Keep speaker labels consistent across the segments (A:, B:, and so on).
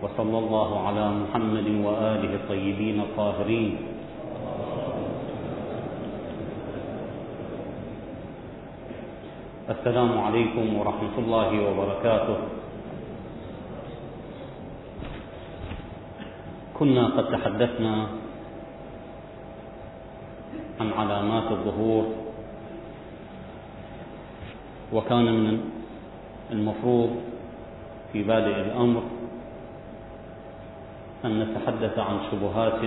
A: وصلى الله على محمد وآله الطيبين الطاهرين. السلام عليكم ورحمة الله وبركاته. كنا قد تحدثنا عن علامات الظهور وكان من المفروض في بادئ الأمر أن نتحدث عن شبهات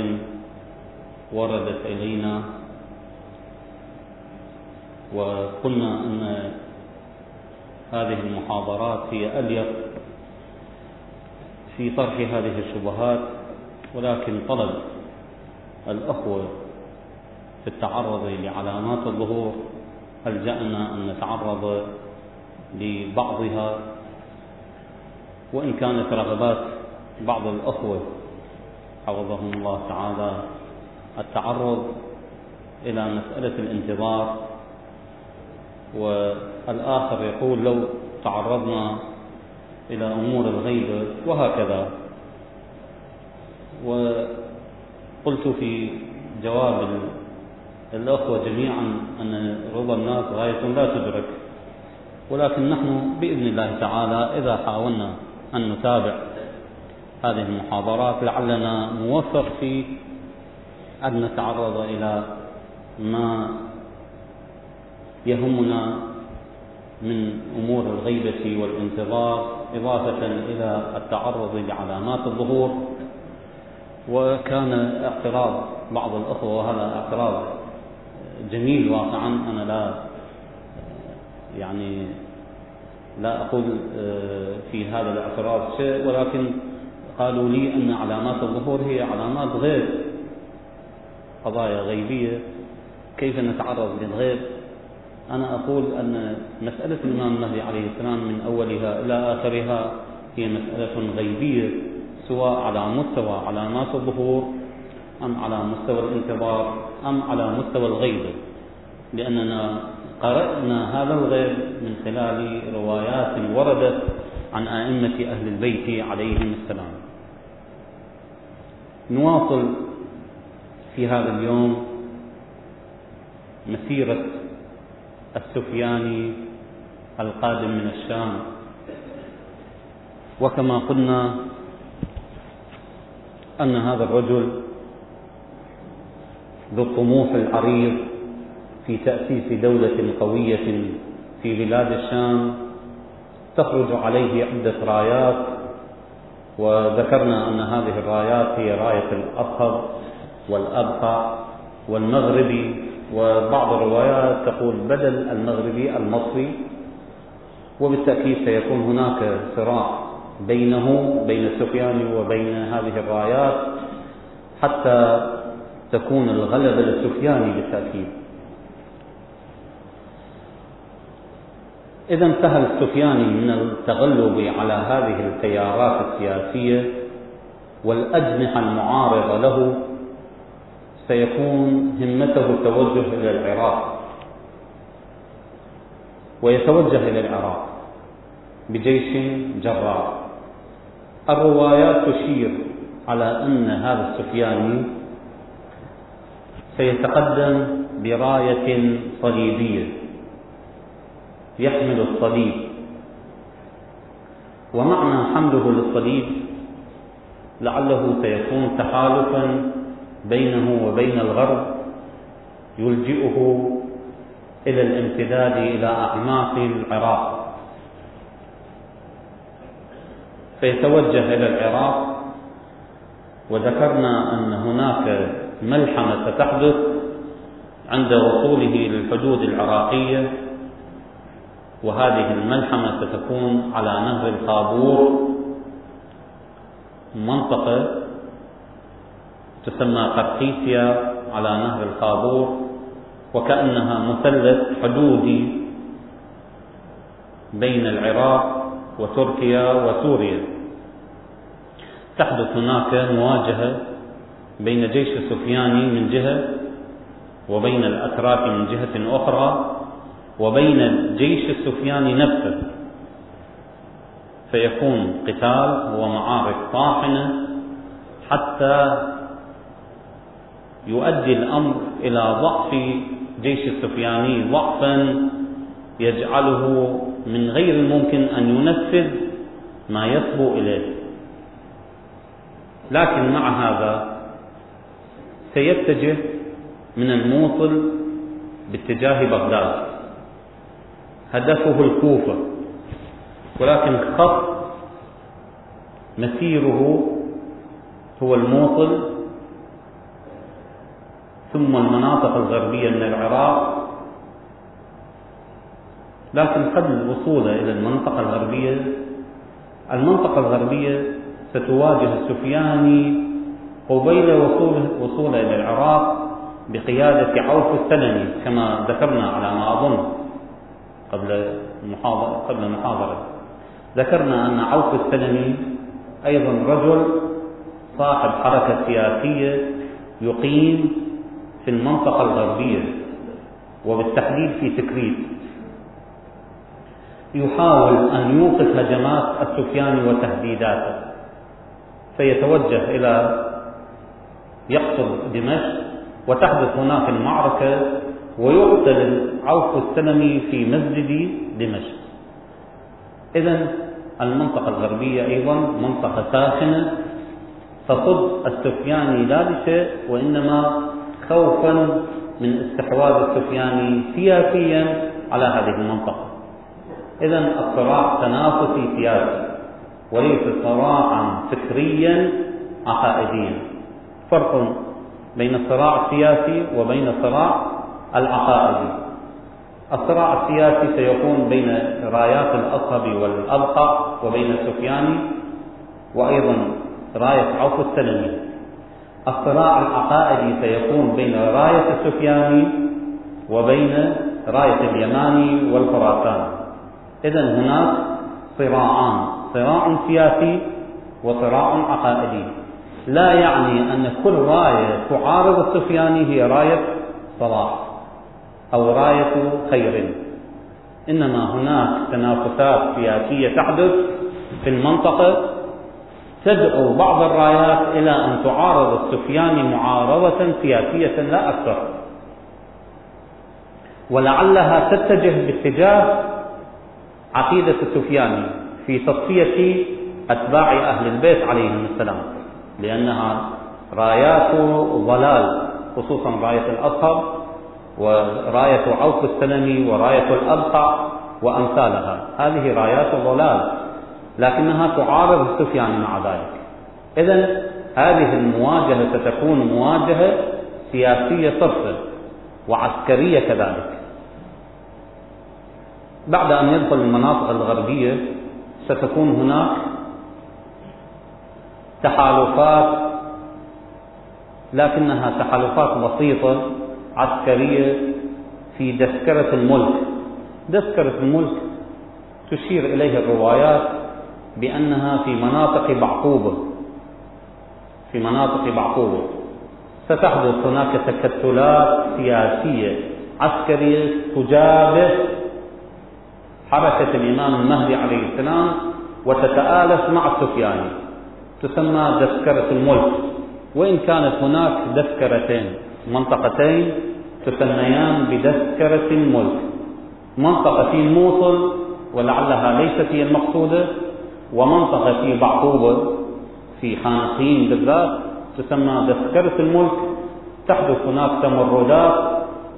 A: وردت إلينا وقلنا أن هذه المحاضرات هي أليق في طرح هذه الشبهات ولكن طلب الأخوة في التعرض لعلامات الظهور ألجأنا أن نتعرض لبعضها؟ وإن كانت رغبات بعض الأخوة حفظهم الله تعالى. التعرض إلى مسألة الانتظار. والآخر يقول لو تعرضنا إلى أمور الغيبة وهكذا. وقلت في جواب الأخوة جميعا أن رضا الناس غاية لا تدرك. ولكن نحن بإذن الله تعالى إذا حاولنا أن نتابع هذه المحاضرات لعلنا نوفق في أن نتعرض إلى ما يهمنا من أمور الغيبة والانتظار إضافة إلى التعرض لعلامات الظهور. وكان اعتراض بعض الأخوة وهذا اعتراض جميل واقعا. أنا لا يعني لا أقول في هذا الاعتراض شيء ولكن قالوا لي أن علامات الظهور هي علامات غيب قضايا غيبية. كيف نتعرض للغيب؟ أنا أقول أن مسألة الإمام المهدي عليه السلام من أولها إلى آخرها هي مسألة غيبية سواء على مستوى علامات الظهور أم على مستوى الانتظار أم على مستوى الغيبة لأننا قرأنا هذا الغيب من خلال روايات وردت عن أئمة أهل البيت عليهم السلام. نواصل في هذا اليوم مسيرة السفياني القادم من الشام. وكما قلنا أن هذا الرجل ذو الطموح العريض في تأسيس دولة قوية في بلاد الشام تخرج عليه عدة رايات وذكرنا أن هذه الرايات هي راية الأبخر والأبقع والمغربي وبعض الروايات تقول بدل المغربي المصري وبالتأكيد سيكون هناك صراع بينه بين السفياني وبين هذه الرايات حتى تكون الغلبة للسفياني بالتأكيد. إذا انتهى السفياني من التغلب على هذه التيارات السياسية والأجنحة المعارضة له سيكون همته التوجه إلى العراق ويتوجه إلى العراق بجيش جرار الروايات تشير على أن هذا السفياني سيتقدم برأية صليبية. يحمل الصليب. ومعنى حمله للصليب لعله سيكون تحالفا بينه وبين الغرب يلجئه إلى الامتداد إلى أعماق العراق. فيتوجه إلى العراق وذكرنا أن هناك ملحمة ستحدث عند وصوله للحدود العراقية. وهذه الملحمة ستكون على نهر الخابور منطقة تسمى قرقيسيا على نهر الخابور وكأنها مثلث حدودي بين العراق وتركيا وسوريا. تحدث هناك مواجهة بين جيش السفياني من جهة وبين الأتراك من جهة أخرى وبين الجيش السفياني نفسه. فيكون قتال ومعارك طاحنة حتى يؤدي الأمر إلى ضعف جيش السفياني ضعفا يجعله من غير الممكن أن ينفذ ما يصبو إليه. لكن مع هذا سيتجه من الموصل باتجاه بغداد. هدفه الكوفة ولكن خط مسيره هو الموصل ثم المناطق الغربية من العراق. لكن قبل وصوله إلى المنطقة الغربية المنطقة الغربية ستواجه السفياني قبيل وصوله, وصوله إلى العراق بقيادة عوف السلمي كما ذكرنا على ما أظن. قبل المحاضرة قبل المحاضرة. ذكرنا أن عوف السلمي أيضا رجل صاحب حركة سياسية يقيم في المنطقة الغربية وبالتحديد في تكريت. يحاول أن يوقف هجمات السفياني وتهديداته. فيتوجه إلى يقصد دمشق وتحدث هناك المعركة ويقتل عوف السلمي في مسجد دمشق. إذا المنطقة الغربية أيضا منطقة ساخنة. تصد السفياني لا لشيء وإنما خوفا من استحواذ السفياني سياسيا على هذه المنطقة. إذا الصراع تنافسي سياسي وليس صراعا فكريا عقائديا. فرق بين الصراع السياسي وبين الصراع العقائدي الصراع السياسي سيكون بين رايات الأصهب والأبقى وبين السفياني وأيضا راية عوف السلمي. الصراع العقائدي سيكون بين راية السفياني وبين راية اليماني والخراساني إذا هناك صراعان صراع سياسي وصراع عقائدي. لا يعني أن كل راية تعارض السفياني هي راية صلاح. أو راية خير. إنما هناك تنافسات سياسية تحدث في المنطقة. تدعو بعض الرايات إلى أن تعارض السفياني معارضة سياسية لا أكثر. ولعلها تتجه باتجاه عقيدة السفياني في تصفية أتباع أهل البيت عليهم السلام لأنها رايات ضلال خصوصا راية الأصهر ورأية عوف السلمي ورأية الأبقع وأمثالها. هذه رأيات ضلال لكنها تعارض السفياني مع ذلك. إذا هذه المواجهة ستكون مواجهة سياسية صرفة وعسكرية كذلك. بعد أن يدخل المناطق الغربية ستكون هناك تحالفات لكنها تحالفات بسيطة عسكرية في دسكرة الملك. دسكرة الملك تشير إليها الروايات بأنها في مناطق بعقوبة. في مناطق بعقوبة. ستحدث هناك تكتلات سياسية عسكرية تجابه حركة الإمام المهدي عليه السلام وتتآلف مع السفياني تسمى دسكرة الملك. وإن كانت هناك دسكرتين منطقتين تسميان بدسكرة الملك. منطقة في الموصل ولعلها ليست هي المقصودة ومنطقة في بعقوبة في خانقين بالذات تسمى دسكرة الملك. تحدث هناك تمردات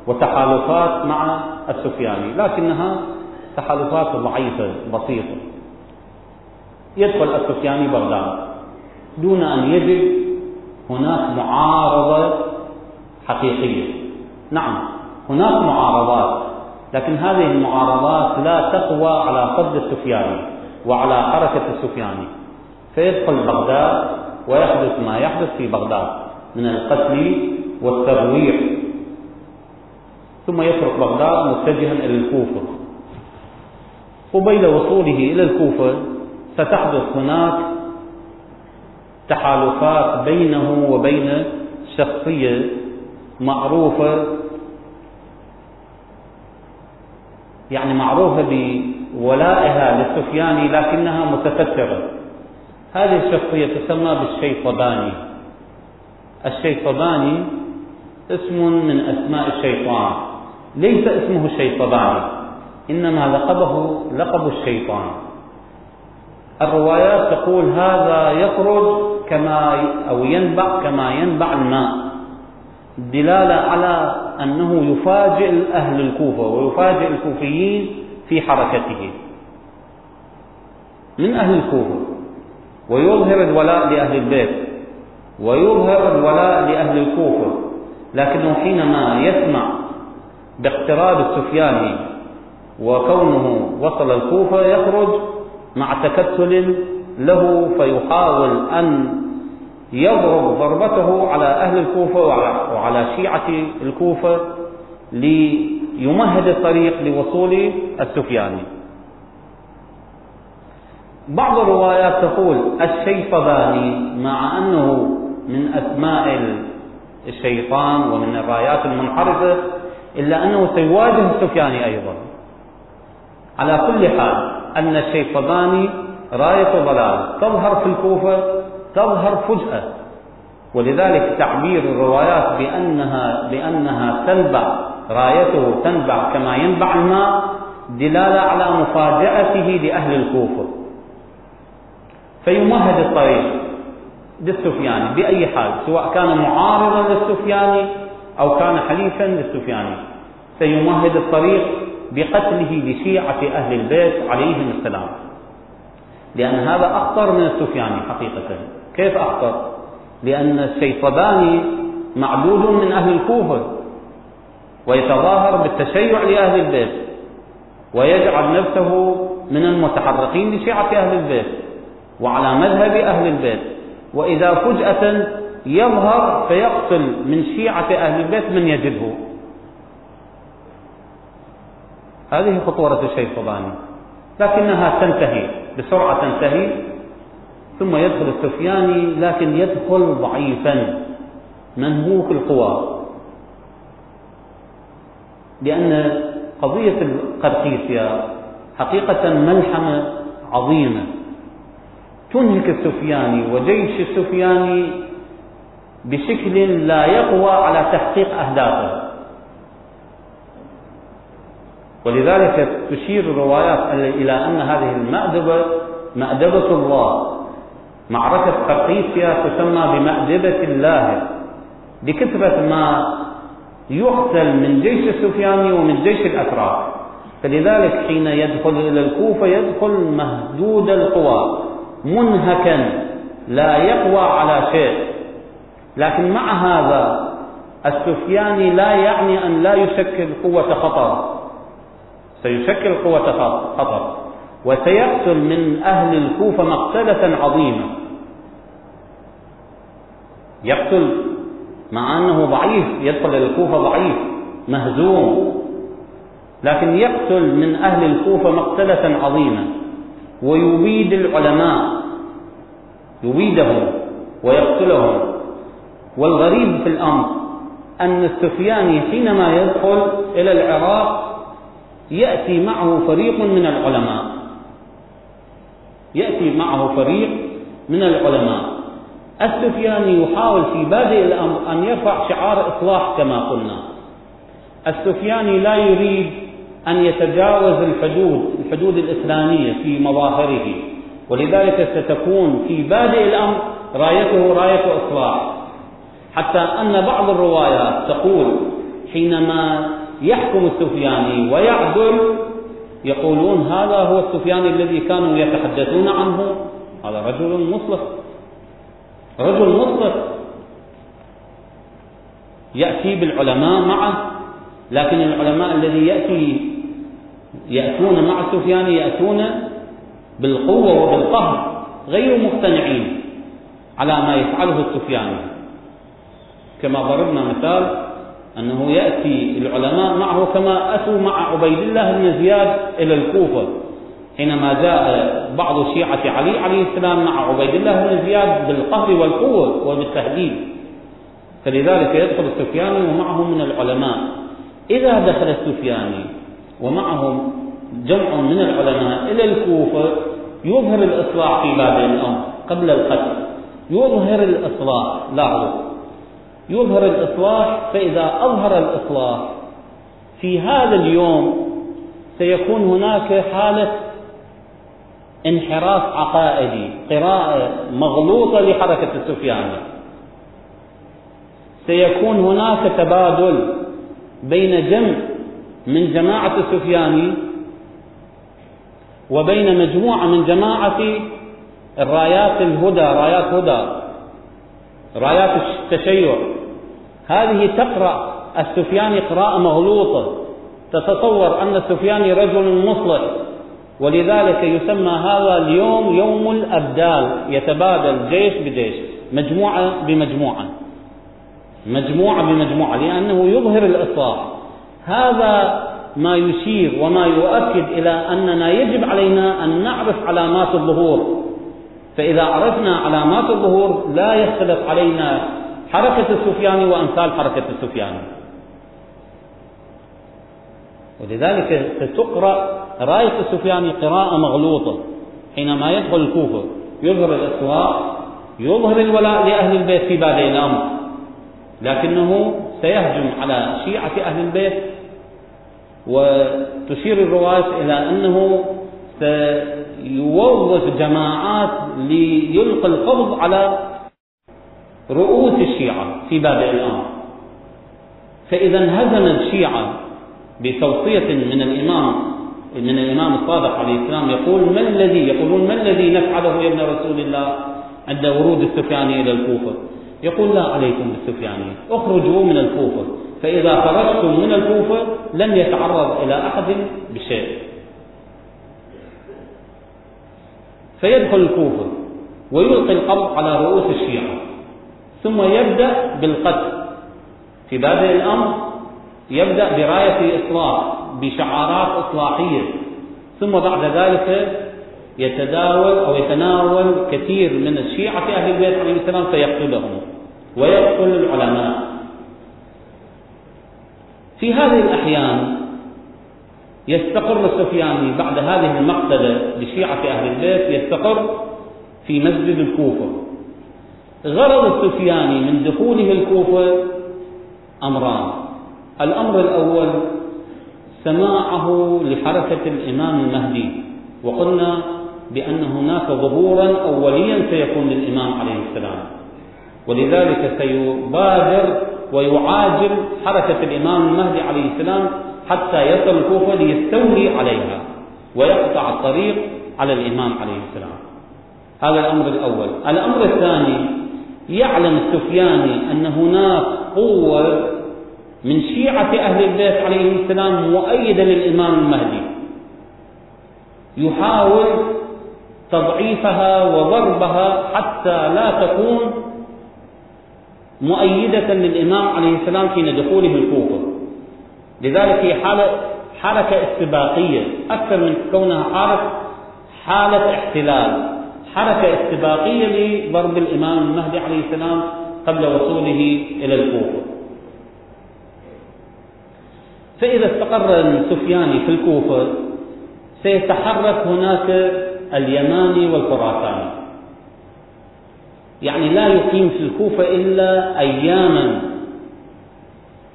A: وتحالفات مع السفياني لكنها تحالفات ضعيفة بسيطة. يدخل السفياني بغداد. دون أن يجد هناك معارضة حقيقية. نعم هناك معارضات لكن هذه المعارضات لا تقوى على صد السفياني وعلى حركة السفياني فيدخل بغداد ويحدث ما يحدث في بغداد من القتل والترويع ثم يترك بغداد متجها إلى الكوفة. قبيل وصوله إلى الكوفة ستحدث هناك تحالفات بينه وبين شخصية معروفة يعني معروفة ولائها للسفياني لكنها متسترة. هذه الشخصية تسمى بالشيطباني. الشيطباني اسم من أسماء الشيطان ليس اسمه الشيطباني إنما لقبه لقب الشيطان. الروايات تقول هذا يخرج كما أو ينبع كما ينبع الماء. دلالة على أنه يفاجئ أهل الكوفة ويفاجئ الكوفيين في حركته. من أهل الكوفة. ويظهر الولاء لأهل البيت. ويظهر الولاء لأهل الكوفة. لكنه حينما يسمع باقتراب السفياني وكونه وصل الكوفة يخرج مع تكتل له فيحاول أن يضرب ضربته على أهل الكوفة وعلى شيعة الكوفة ليمهد الطريق لوصول السفياني بعض الروايات تقول الشيطباني مع أنه من أسماء الشيطان ومن الرايات المنحرفة إلا أنه سيواجه السفياني أيضا. على كل حال أن الشيطباني راية ضلال. تظهر في الكوفة تظهر فجأة. ولذلك تعبير الروايات بأنها بأنها تنبع رايته تنبع كما ينبع الماء دلالة على مفاجأته لأهل الكوفة. فيمهد الطريق للسفياني بأي حال سواء كان معارضا للسفياني أو كان حليفا للسفياني سيمهد الطريق بقتله لشيعة أهل البيت عليهم السلام. لأن هذا أخطر من السفياني حقيقة. كيف أخطر؟ لأن الشيطباني معدود من أهل الكوفة ويتظاهر بالتشيع لأهل البيت ويجعل نفسه من المتحرقين لشيعة أهل البيت وعلى مذهب أهل البيت وإذا فجأة يظهر فيقتل من شيعة أهل البيت من يجده هذه خطورة الشيطباني لكنها تنتهي بسرعة تنتهي ثم يدخل السفياني لكن يدخل ضعيفا. منهوك القوى. لأن قضية القرقيسية حقيقة ملحمة عظيمة. تنهك السفياني وجيش السفياني بشكل لا يقوى على تحقيق أهدافه. ولذلك تشير الروايات إلى أن هذه المأدبة مأدبة الله. معركة قرقيسيا تسمى بمأدبة الله لكثرة ما يقتل من جيش السفياني ومن جيش الأتراك. فلذلك حين يدخل إلى الكوفة يدخل مهدود القوى منهكا لا يقوى على شيء. لكن مع هذا السفياني لا يعني أن لا يشكل قوة خطر. سيشكل قوة خطر. وسيقتل من أهل الكوفة مقتلة عظيمة. يقتل مع أنه ضعيف يدخل إلى الكوفة ضعيف مهزوم. لكن يقتل من أهل الكوفة مقتلة عظيمة. ويبيد العلماء يبيدهم ويقتلهم. والغريب في الأمر أن السفياني حينما يدخل إلى العراق يأتي معه فريق من العلماء. يأتي معه فريق من العلماء. السفياني يحاول في بادئ الأمر أن يرفع شعار إصلاح كما قلنا. السفياني لا يريد أن يتجاوز الحدود الحدود الإسلامية في مظاهره. ولذلك ستكون في بادئ الأمر رايته راية إصلاح. حتى أن بعض الروايات تقول حينما يحكم السفياني ويعدل يقولون هذا هو السفياني الذي كانوا يتحدثون عنه. هذا رجل مصلح. رجل مصلح. يأتي بالعلماء معه لكن العلماء الذي يأتي يأتون مع السفياني يأتون بالقوة وبالقهر غير مقتنعين على ما يفعله السفياني كما ضربنا مثال أنه يأتي العلماء معه كما أتوا مع عبيد الله بن زياد إلى الكوفة حينما جاء بعض شيعة علي عليه السلام مع عبيد الله بن زياد بالقهر والقوة وبالتهديد. فلذلك يدخل السفياني ومعه من العلماء. إذا دخل السفياني ومعهم جمع من العلماء إلى الكوفة يظهر الإصلاح في باب الأمر قبل القتل. يظهر الإصلاح لاحظوا. يظهر الإصلاح فإذا أظهر الإصلاح في هذا اليوم سيكون هناك حالة انحراف عقائدي قراءة مغلوطة لحركة السفياني سيكون هناك تبادل بين جمع من جماعة السفياني وبين مجموعة من جماعة الرايات الهدى رايات هدى رايات التشيع. هذه تقرأ السفياني قراءة مغلوطة. تتصور أن السفياني رجل مصلح ولذلك يسمى هذا اليوم يوم الأبدال يتبادل جيش بجيش مجموعة بمجموعة. مجموعة بمجموعة لأنه يظهر الإصلاح. هذا ما يشير وما يؤكد إلى أننا يجب علينا أن نعرف علامات الظهور. فإذا عرفنا علامات الظهور لا يختلف علينا حركة السفياني وأمثال حركة السفياني ولذلك ستقرأ راية السفياني قراءة مغلوطة حينما يدخل الكوفة يظهر الإسواء يظهر الولاء لأهل البيت في بادئ الأمر لكنه سيهجم على شيعة أهل البيت وتشير الرواية إلى أنه سيوظف جماعات ليلقي القبض على رؤوس الشيعة في بادئ الأمر. فإذا انهزم الشيعة بتوصية من الإمام من الإمام الصادق عليه السلام يقول ما الذي يقولون ما الذي نفعله يا ابن رسول الله عند ورود السفياني إلى الكوفة؟ يقول لا عليكم بالسفياني اخرجوا من الكوفة. فإذا خرجتم من الكوفة لن يتعرض إلى أحد بشيء. فيدخل الكوفة ويلقي القبض على رؤوس الشيعة. ثم يبدأ بالقتل. في بادئ الأمر يبدأ براية إصلاح بشعارات إصلاحية. ثم بعد ذلك يتداول أو يتناول كثير من الشيعة أهل البيت عليه السلام فيقتلهم ويقتل العلماء. في هذه الأحيان يستقر السفياني بعد هذه المقتلة لشيعة أهل البيت يستقر في مسجد الكوفة. غرض السفياني من دخوله الكوفة أمران. الأمر الأول سماعه لحركة الإمام المهدي وقلنا بأن هناك ظهورا أوليا سيكون للإمام عليه السلام. ولذلك سيبادر ويعاجل حركة الإمام المهدي عليه السلام حتى يصل الكوفة ليستولي عليها ويقطع الطريق على الإمام عليه السلام. هذا الأمر الأول. الأمر الثاني يعلم السفياني أن هناك قوة من شيعة أهل البيت عليهم السلام مؤيدة للإمام المهدي. يحاول تضعيفها وضربها حتى لا تكون مؤيدة للإمام عليه السلام حين دخوله الكوفة. لذلك هي حالة حركة استباقية. أكثر من كونها حركة حالة احتلال. حركة استباقية لضرب الإمام المهدي عليه السلام قبل وصوله إلى الكوفة. فإذا استقر السفياني في الكوفة سيتحرك هناك اليماني والخراساني. يعني لا يقيم في الكوفة إلا أياما.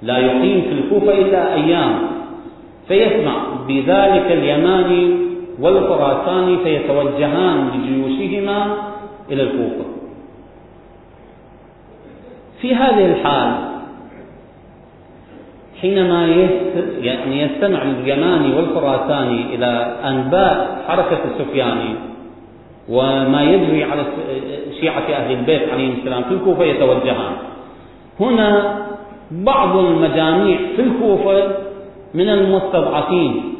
A: لا يقيم في الكوفة إلا أيام. فيسمع بذلك اليماني والخراساني فيتوجهان بجيوشهما إلى الكوفة. في هذه الحال حينما يعني يستمع اليماني والخراساني إلى أنباء حركة السفياني وما يجري على شيعة أهل البيت عليهم السلام في الكوفة يتوجهان. هنا بعض المجاميع في الكوفة من المستضعفين.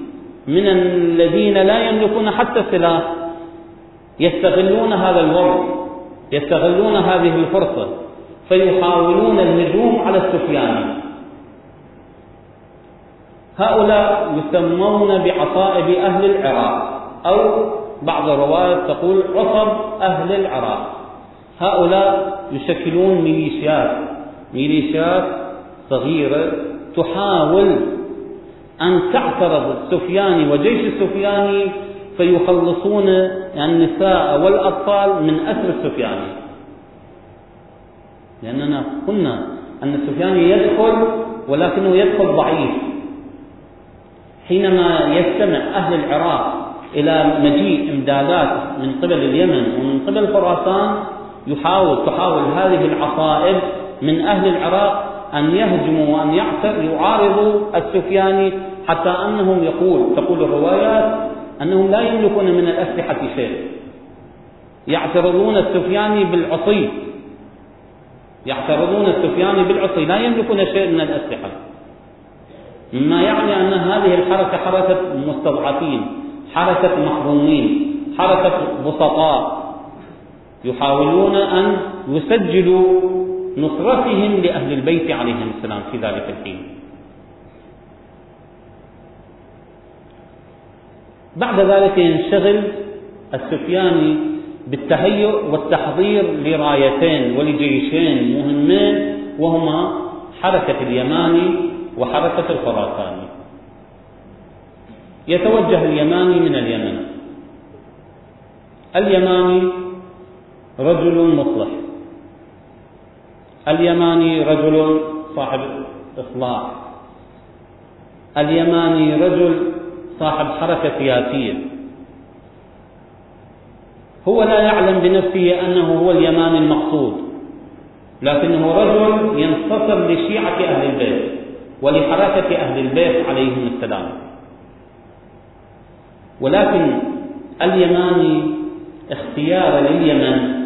A: من الذين لا يملكون حتى السلاح يستغلون هذا الوضع يستغلون هذه الفرصة فيحاولون الهجوم على السفياني هؤلاء يسمون بعصائب أهل العراق أو بعض الروايات تقول عصب أهل العراق. هؤلاء يشكلون ميليشيات ميليشيات صغيرة تحاول أن تعترض السفياني وجيش السفياني فيخلصون النساء والأطفال من أسر السفياني لأننا قلنا أن السفياني يدخل ولكنه يدخل ضعيف. حينما يستمع أهل العراق إلى مجيء إمدادات من قبل اليمن ومن قبل خراسان يحاول تحاول هذه العصائب من أهل العراق أن يهجموا وأن يعارضوا السفياني حتى أنهم يقول تقول الروايات أنهم لا يملكون من الأسلحة شيء يعترضون السفياني بالعصي. يعترضون السفياني بالعصي. لا يملكون شيء من الأسلحة. مما يعني أن هذه الحركة حركة مستضعفين حركة محرومين حركة بسطاء. يحاولون أن يسجلوا نصرتهم لأهل البيت عليهم السلام في ذلك الحين. بعد ذلك ينشغل السفياني بالتهيؤ والتحضير لرايتين ولجيشين مهمين وهما حركة اليماني وحركة الخراساني. يتوجه اليماني من اليمن. اليماني رجل مصلح. اليماني رجل صاحب إصلاح اليماني رجل صاحب حركة سياسية. هو لا يعلم بنفسه أنه هو اليماني المقصود لكنه رجل ينتصر لشيعة أهل البيت ولحركة أهل البيت عليهم السلام. ولكن اليماني اختيار لليمن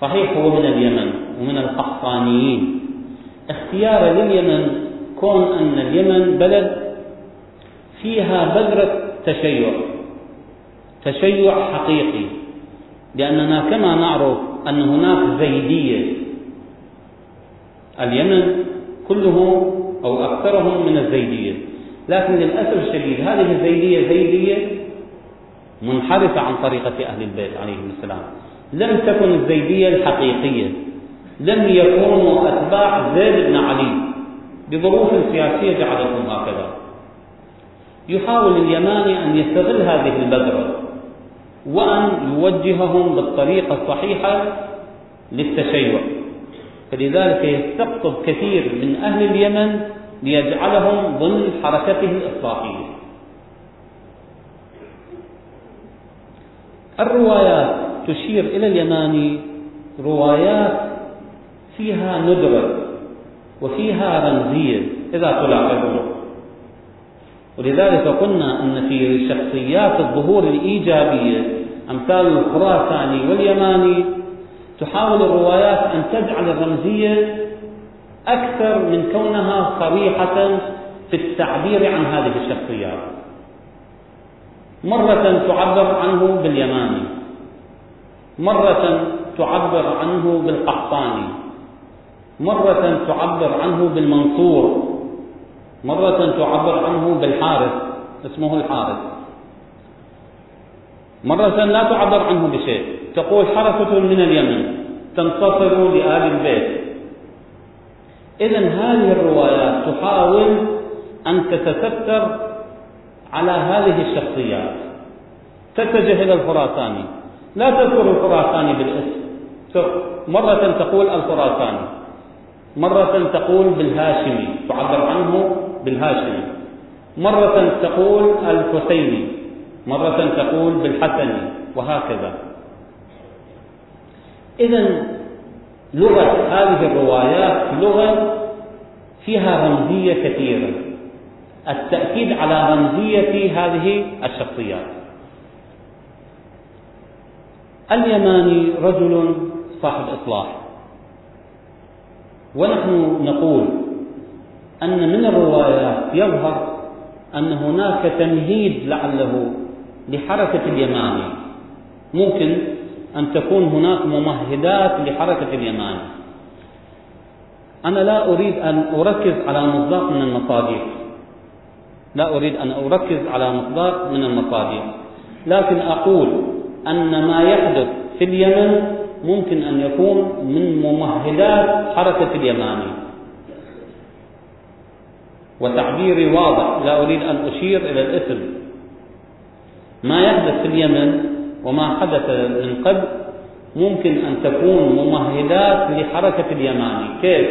A: صحيح هو من اليمن. ومن القحطانيين. اختيار لليمن كون أن اليمن بلد فيها بذرة تشيع. تشيع حقيقي. لأننا كما نعرف أن هناك زيدية. اليمن كله أو أكثرهم من الزيدية. لكن للأسف الشديد هذه الزيدية زيدية منحرفة عن طريقة أهل البيت عليهم السلام. لم تكن الزيدية الحقيقية. لم يكونوا أتباع زيد بن علي بظروف سياسية جعلتهم هكذا. يحاول اليماني أن يستغل هذه البذرة وأن يوجههم بالطريقة الصحيحة للتشيع. فلذلك يستقطب كثير من أهل اليمن ليجعلهم ضمن حركته الإصلاحية. الروايات تشير إلى اليماني روايات فيها ندرة وفيها رمزية إذا تلاحظون ولذلك قلنا أن في شخصيات الظهور الإيجابية أمثال الخراساني واليماني تحاول الروايات أن تجعل الرمزية أكثر من كونها صريحة في التعبير عن هذه الشخصيات. مرة تعبر عنه باليماني مرة تعبر عنه بالقحطاني. مرة تعبر عنه بالمنصور مرة تعبر عنه بالحارث اسمه الحارث. مرة لا تعبر عنه بشيء تقول حركة من اليمن تنتصر لآل البيت. إذا هذه الروايات تحاول أن تتستر على هذه الشخصيات. تتجه إلى الخراساني. لا تذكر الخراساني بالاسم. مرة تقول الخراساني. مرة تقول بالهاشمي تعبر عنه بالهاشمي. مرة تقول الحسيني مرة تقول بالحسني وهكذا. إذا لغة هذه الروايات لغة فيها رمزية كثيرة. التأكيد على رمزية هذه الشخصيات. اليماني رجل صاحب إصلاح. ونحن نقول أن من الروايات يظهر أن هناك تمهيد لعله لحركة اليماني ممكن أن تكون هناك ممهدات لحركة اليماني أنا لا أريد أن أركز على مصداق من المصادر. لا أريد أن أركز على مصداق من المصادر. لكن أقول أن ما يحدث في اليمن ممكن أن يكون من ممهدات حركة اليماني وتعبيري واضح لا أريد أن أشير إلى الاسم. ما يحدث في اليمن وما حدث من قبل ممكن أن تكون ممهدات لحركة اليماني كيف؟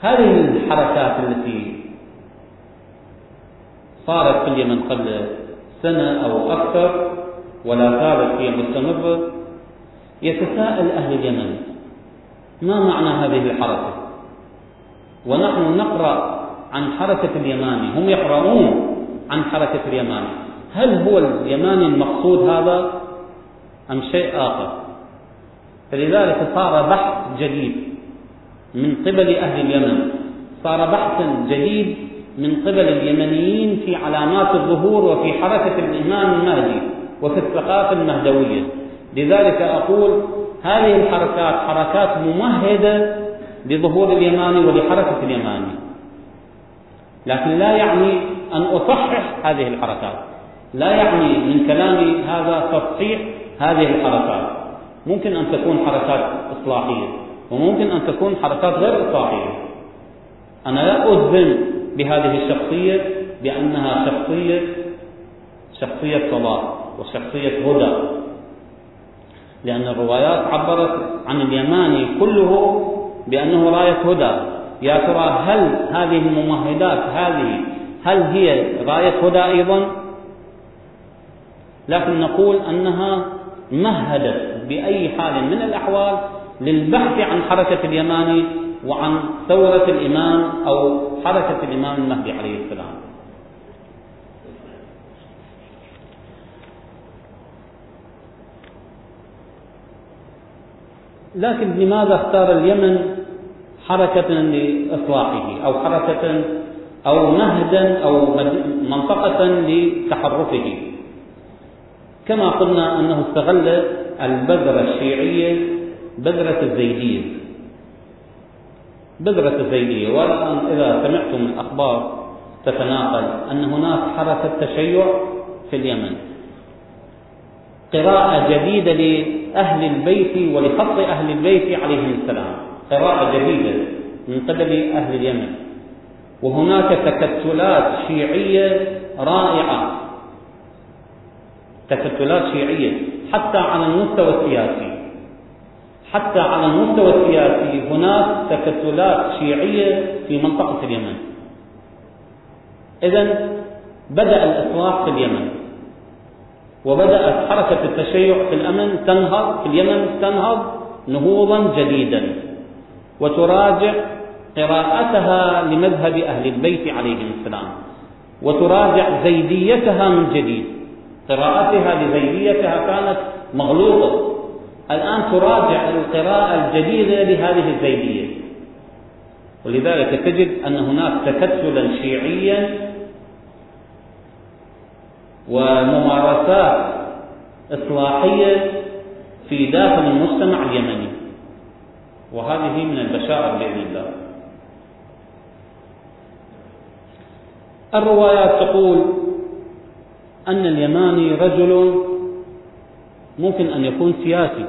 A: هذه الحركات التي صارت في اليمن قبل سنة أو أكثر ولا زالت هي مستمرة. يتساءل أهل اليمن ما معنى هذه الحركة؟ ونحن نقرأ عن حركة اليماني هم يقرؤون عن حركة اليماني. هل هو اليماني المقصود هذا أم شيء آخر؟ فلذلك صار بحث جديد من قبل أهل اليمن صار بحثا جديد من قبل اليمنيين في علامات الظهور وفي حركة الإمام المهدي وفي الثقافة المهدوية. لذلك أقول هذه الحركات حركات ممهدة لظهور اليماني ولحركة اليماني. لكن لا يعني أن أصحح هذه الحركات. لا يعني من كلامي هذا تصحيح هذه الحركات. ممكن أن تكون حركات إصلاحية وممكن أن تكون حركات غير إصلاحية. أنا لا أذن بهذه الشخصية بأنها شخصية شخصية صلاح وشخصية هدى. لأن الروايات عبرت عن اليماني كله بأنه راية هدى. يا ترى هل هذه الممهدات هذه هل هي راية هدى أيضا؟ لكن نقول أنها مهدت بأي حال من الأحوال للبحث عن حركة اليماني وعن ثورة الإمام أو حركة الإمام المهدي عليه السلام. لكن لماذا اختار اليمن حركة لإصلاحه أو حركة أو نهدا أو منطقة لتحركه؟ كما قلنا أنه استغل البذرة الشيعية بذرة الزيدية. بذرة الزيدية. والآن إذا سمعتم الأخبار تتناقل أن هناك حركة تشيع في اليمن. قراءة جديدة لأهل البيت ولخط أهل البيت عليهم السلام. قراءة جديدة من قبل أهل اليمن. وهناك تكتلات شيعية رائعة. تكتلات شيعية. حتى على المستوى السياسي. حتى على المستوى السياسي هناك تكتلات شيعية في منطقة اليمن. إذا بدأ الإصلاح في اليمن. وبدأت حركة التشيع في الأمن تنهض في اليمن تنهض نهوضا جديدا. وتراجع قراءتها لمذهب أهل البيت عليهم السلام. وتراجع زيديتها من جديد. قراءتها لزيديتها كانت مغلوطة. الآن تراجع القراءة الجديدة لهذه الزيدية. ولذلك تجد أن هناك تكتلا شيعيا وممارسات إصلاحية في داخل المجتمع اليمني. وهذه من البشائر بإذن الله. الروايات تقول أن اليماني رجل ممكن أن يكون سياسي.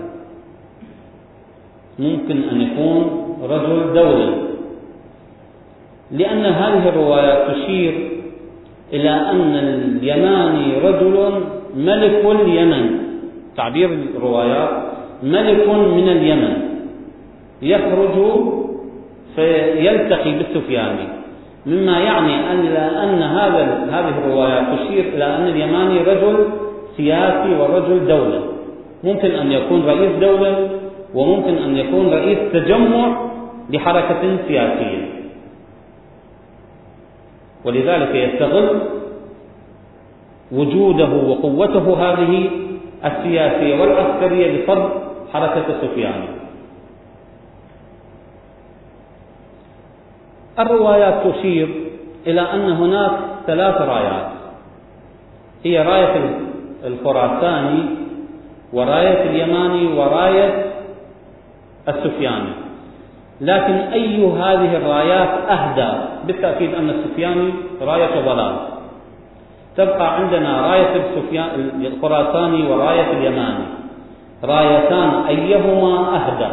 A: ممكن أن يكون رجل دولة لأن هذه الروايات تشير إلى أن اليماني رجل ملك اليمن. تعبير الروايات ملك من اليمن. يخرج فيلتقي بالسفياني مما يعني أن أن هذا هذه الروايات تشير إلى أن اليماني رجل سياسي ورجل دولة. ممكن أن يكون رئيس دولة وممكن أن يكون رئيس تجمع لحركة سياسية. ولذلك يستغل وجوده وقوته هذه السياسية والعسكرية لصد حركة سفيان. الروايات تشير إلى أن هناك ثلاث رايات. هي راية الخراساني وراية اليماني وراية السفياني. لكن أي هذه الرايات أهدى بالتأكيد أن السفياني راية ضلال. تبقى عندنا راية الخراساني وراية اليماني. رايتان أيهما أهدى؟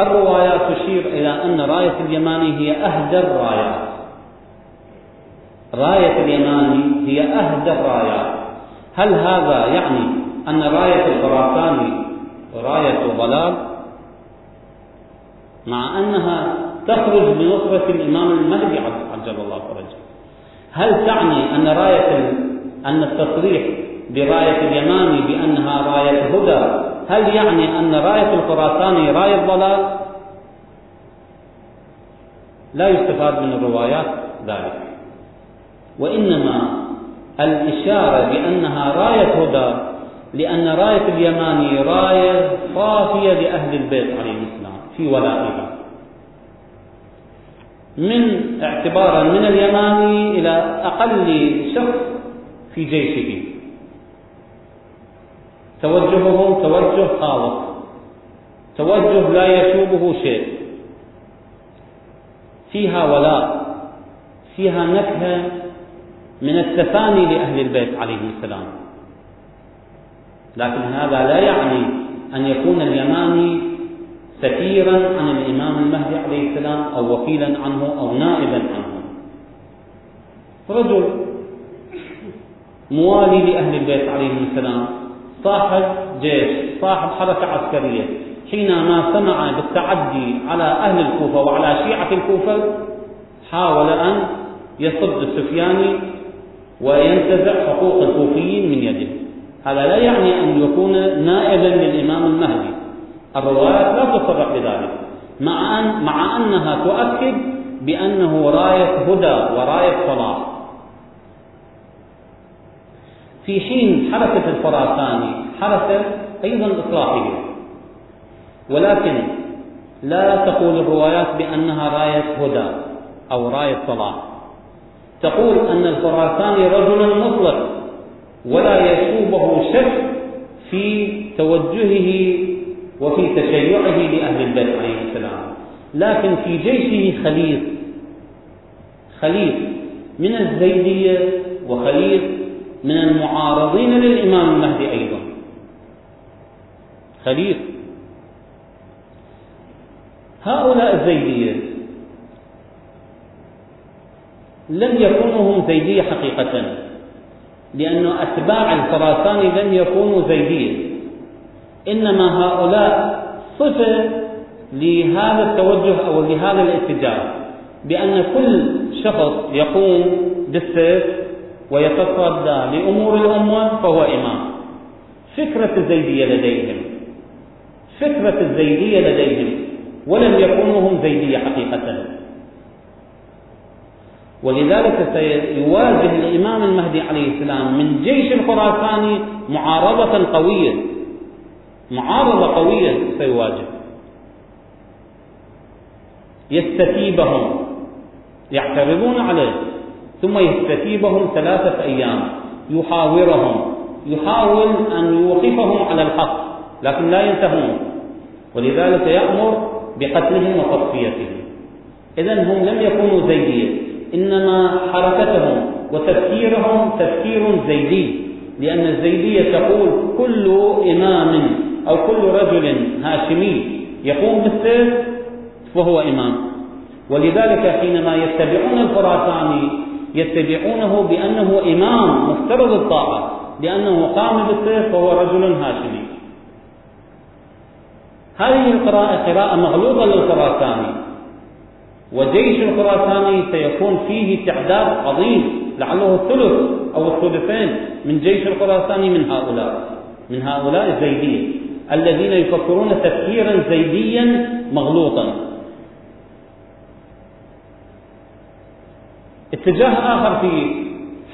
A: الروايات تشير إلى أن راية اليماني هي أهدى الرايات. راية اليماني هي أهدى الرايات. هل هذا يعني أن راية الخراساني راية ضلال؟ مع أنها تخرج بنصرة الإمام المهدي عجل الله فرجه. هل تعني أن راية أن التصريح برأية اليماني بأنها راية هدى هل يعني أن راية الخراساني راية ضلال؟ لا يستفاد من الروايات ذلك. وإنما الإشارة بأنها راية هدى لأن راية اليماني راية صافية لأهل البيت عليهم السلام. في ولائها. من اعتبارا من اليماني إلى أقل شخص في جيشه. توجههم توجه خالص. توجه لا يشوبه شيء. فيها ولاء فيها نكهة من التفاني لأهل البيت عليهم السلام. لكن هذا لا يعني أن يكون اليماني سفيرا عن الإمام المهدي عليه السلام أو وكيلا عنه أو نائبا عنه. رجل موالي لأهل البيت عليهم السلام صاحب جيش صاحب حركة عسكرية. حينما سمع بالتعدي على أهل الكوفة وعلى شيعة الكوفة حاول أن يصد السفياني وينتزع حقوق الكوفيين من يده. هذا لا يعني أن يكون نائبا للإمام المهدي. الروايات لا تصرح بذلك. مع, أن مع أنها تؤكد بأنه راية هدى وراية صلاح. في حين حركة الخراساني حركة أيضا إصلاحية ولكن لا تقول الروايات بأنها راية هدى أو راية صلاح. تقول أن الخراساني رجل مطلق ولا يشوبه شك في توجهه وفي تشيعه لأهل البيت عليه السلام. لكن في جيشه خليط خليط من الزيدية وخليط من المعارضين للإمام المهدي أيضا. خليط هؤلاء الزيدية لم يكونوا هم زيدية حقيقة لأن أتباع الخراساني لم يكونوا زيدية. إنما هؤلاء صفة لهذا التوجه أو لهذا الاتجاه بأن كل شخص يقوم بالسيف ويتصدى لأمور الأمة فهو إمام. فكرة الزيدية لديهم فكرة الزيدية لديهم ولم يكونوا هم زيدية حقيقة. ولذلك سيواجه الإمام المهدي عليه السلام من جيش الخراساني معارضة قوية معارضة قوية سيواجه. يستتيبهم يعترضون عليه ثم يستتيبهم ثلاثة أيام يحاورهم يحاول أن يوقفهم على الحق لكن لا ينتهون. ولذلك يأمر بقتلهم وتصفيتهم إذا هم لم يكونوا زيدية إنما حركتهم وتفكيرهم تفكير زيدي لأن الزيدية تقول كل إمام أو كل رجل هاشمي يقوم بالسيف فهو إمام. ولذلك حينما يتبعون الخراساني يتبعونه بأنه إمام مفترض الطاعة لأنه قام بالسيف فهو رجل هاشمي. هذه القراءة قراءة مغلوطة للخراساني وجيش الخراساني سيكون فيه تعداد عظيم لعله الثلث أو الثلثين من جيش الخراساني من هؤلاء من هؤلاء الزيدية. الذين يفكرون تفكيرا زيديا مغلوطا. اتجاه آخر في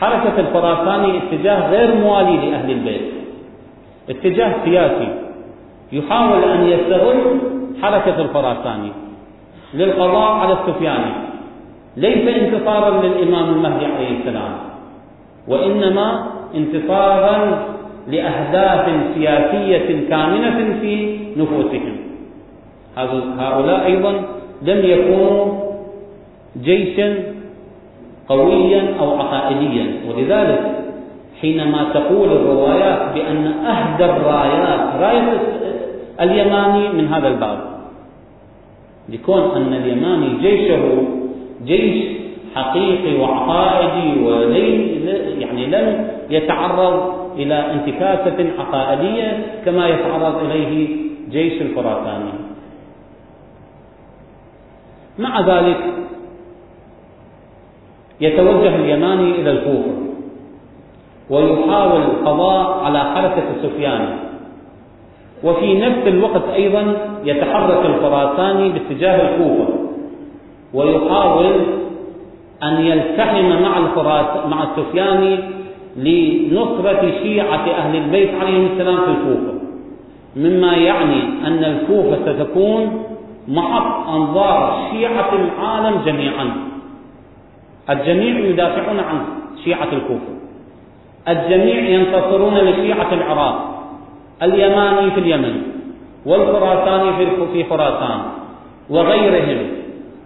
A: حركة الخراساني اتجاه غير موالي لأهل البيت. اتجاه سياسي. يحاول أن يستغل حركة الخراساني للقضاء على السفياني ليس انتصارا للإمام المهدي عليه السلام وإنما انتصارا لأهداف سياسية كامنة في نفوسهم. هؤلاء أيضا لم يكونوا جيشا قويا أو عقائديا. ولذلك حينما تقول الروايات بأن أهدى الرايات رأية اليماني من هذا الباب. لكون أن اليماني جيشه جيش حقيقي وعقائدي ولي يعني لم يتعرض إلى انتكاسة عقائدية كما يتعرض إليه جيش الخراساني. مع ذلك يتوجه اليماني إلى الكوفة ويحاول القضاء على حركة السفياني وفي نفس الوقت أيضا يتحرك الخراساني باتجاه الكوفة ويحاول أن يلتحم مع مع السفياني لنصرة شيعة أهل البيت عليهم السلام في الكوفة. مما يعني أن الكوفة ستكون محط أنظار شيعة العالم جميعا. الجميع يدافعون عن شيعة الكوفة. الجميع ينتصرون لشيعة العراق. اليماني في اليمن والخراساني في خراسان وغيرهم.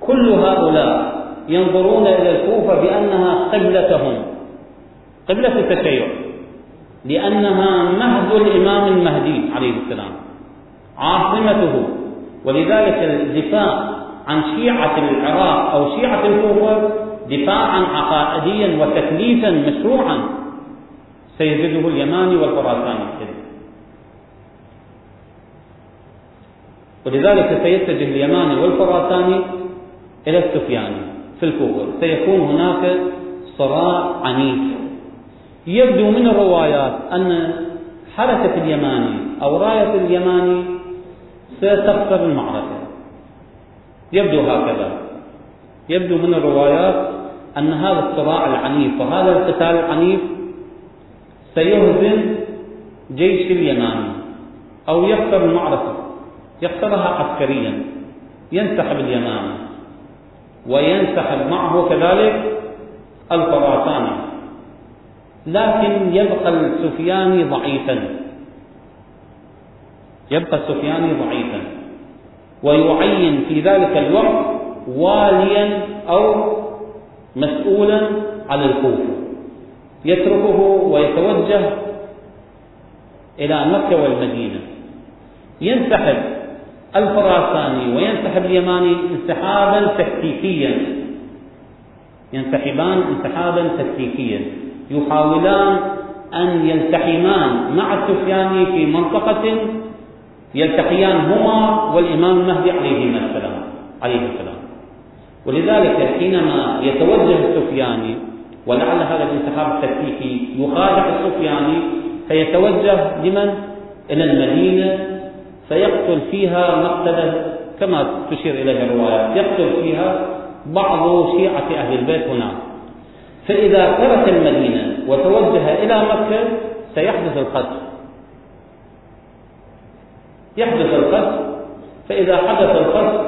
A: كل هؤلاء ينظرون إلى الكوفة بأنها قبلتهم. قبلة التشيع. لأنها مهد الإمام المهدي عليه السلام. عاصمته. ولذلك الدفاع عن شيعة العراق أو شيعة الكوفة دفاعا عقائديا وتكليفا مشروعا سيجده اليماني والخراساني ولذلك سيتجه اليماني والخراساني إلى السفياني في الكوفة سيكون هناك صراع عنيف. يبدو من الروايات أن حركة اليماني أو راية اليماني ستخسر المعركة. يبدو هكذا. يبدو من الروايات أن هذا الصراع العنيف وهذا القتال العنيف سيهزم جيش اليماني أو يخسر المعركة. يخسرها عسكريا. ينسحب اليماني. وينسحب معه كذلك الخراساني. لكن يبقى السفياني ضعيفا. يبقى السفياني ضعيفا. ويعين في ذلك الوقت واليا أو مسؤولا على الكوفه يتركه ويتوجه إلى مكة والمدينة. ينسحب الخراساني وينسحب اليماني انسحابا تكتيكيا. ينسحبان انسحابا تكتيكيا. يحاولان أن يلتحمان مع السفياني في منطقة يلتقيان هما والإمام المهدي عليه السلام عليه السلام ولذلك حينما يتوجه السفياني ولعل هذا الانسحاب التكتيكي يخادع السفياني فيتوجه لمن؟ إلى المدينة فيقتل فيها مقتله كما تشير إليه الروايات يقتل فيها بعض شيعة أهل البيت هناك فإذا ترك المدينة وتوجه إلى مكة سيحدث القتل. يحدث القتل. فإذا حدث القتل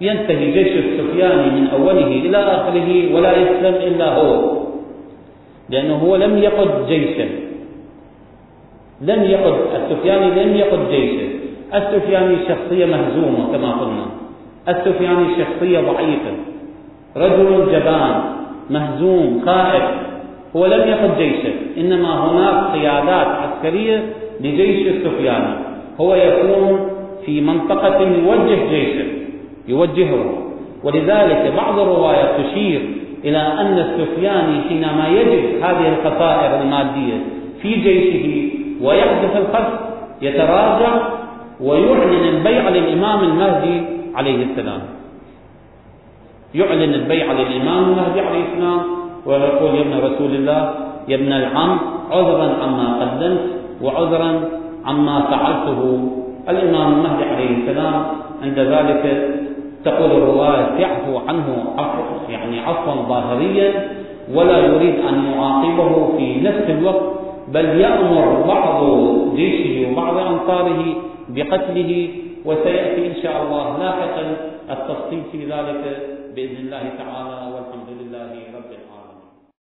A: ينتهي جيش السفياني من أوله إلى آخره ولا يسلم إلا هو. لأنه هو لم يقد جيشا لم يقد السفياني لم يقد جيشا السفياني شخصية مهزومة كما قلنا. السفياني شخصية ضعيفة. رجل جبان. مهزوم خائف. هو لم يقد جيشه. إنما هناك قيادات عسكرية لجيش السفياني هو يكون في منطقة يوجه جيشه يوجهه. ولذلك بعض الروايات تشير إلى أن السفياني حينما يجد هذه الخسائر المادية في جيشه ويحدث الخسف يتراجع ويعلن البيع للإمام المهدي عليه السلام. يعلن البيعة للإمام المهدي عليه السلام ويقول يا ابن رسول الله يا ابن العم عذرا عما قدمت وعذرا عما فعلته. الإمام المهدي عليه السلام عند ذلك تقول الرواية يعفو عنه عفو يعني عفوا ظاهريا ولا يريد أن يعاقبه في نفس الوقت بل يأمر بعض جيشه وبعض أنصاره بقتله وسيأتي إن شاء الله لاحقا. التفصيل في ذلك بإذن الله تعالى والحمد لله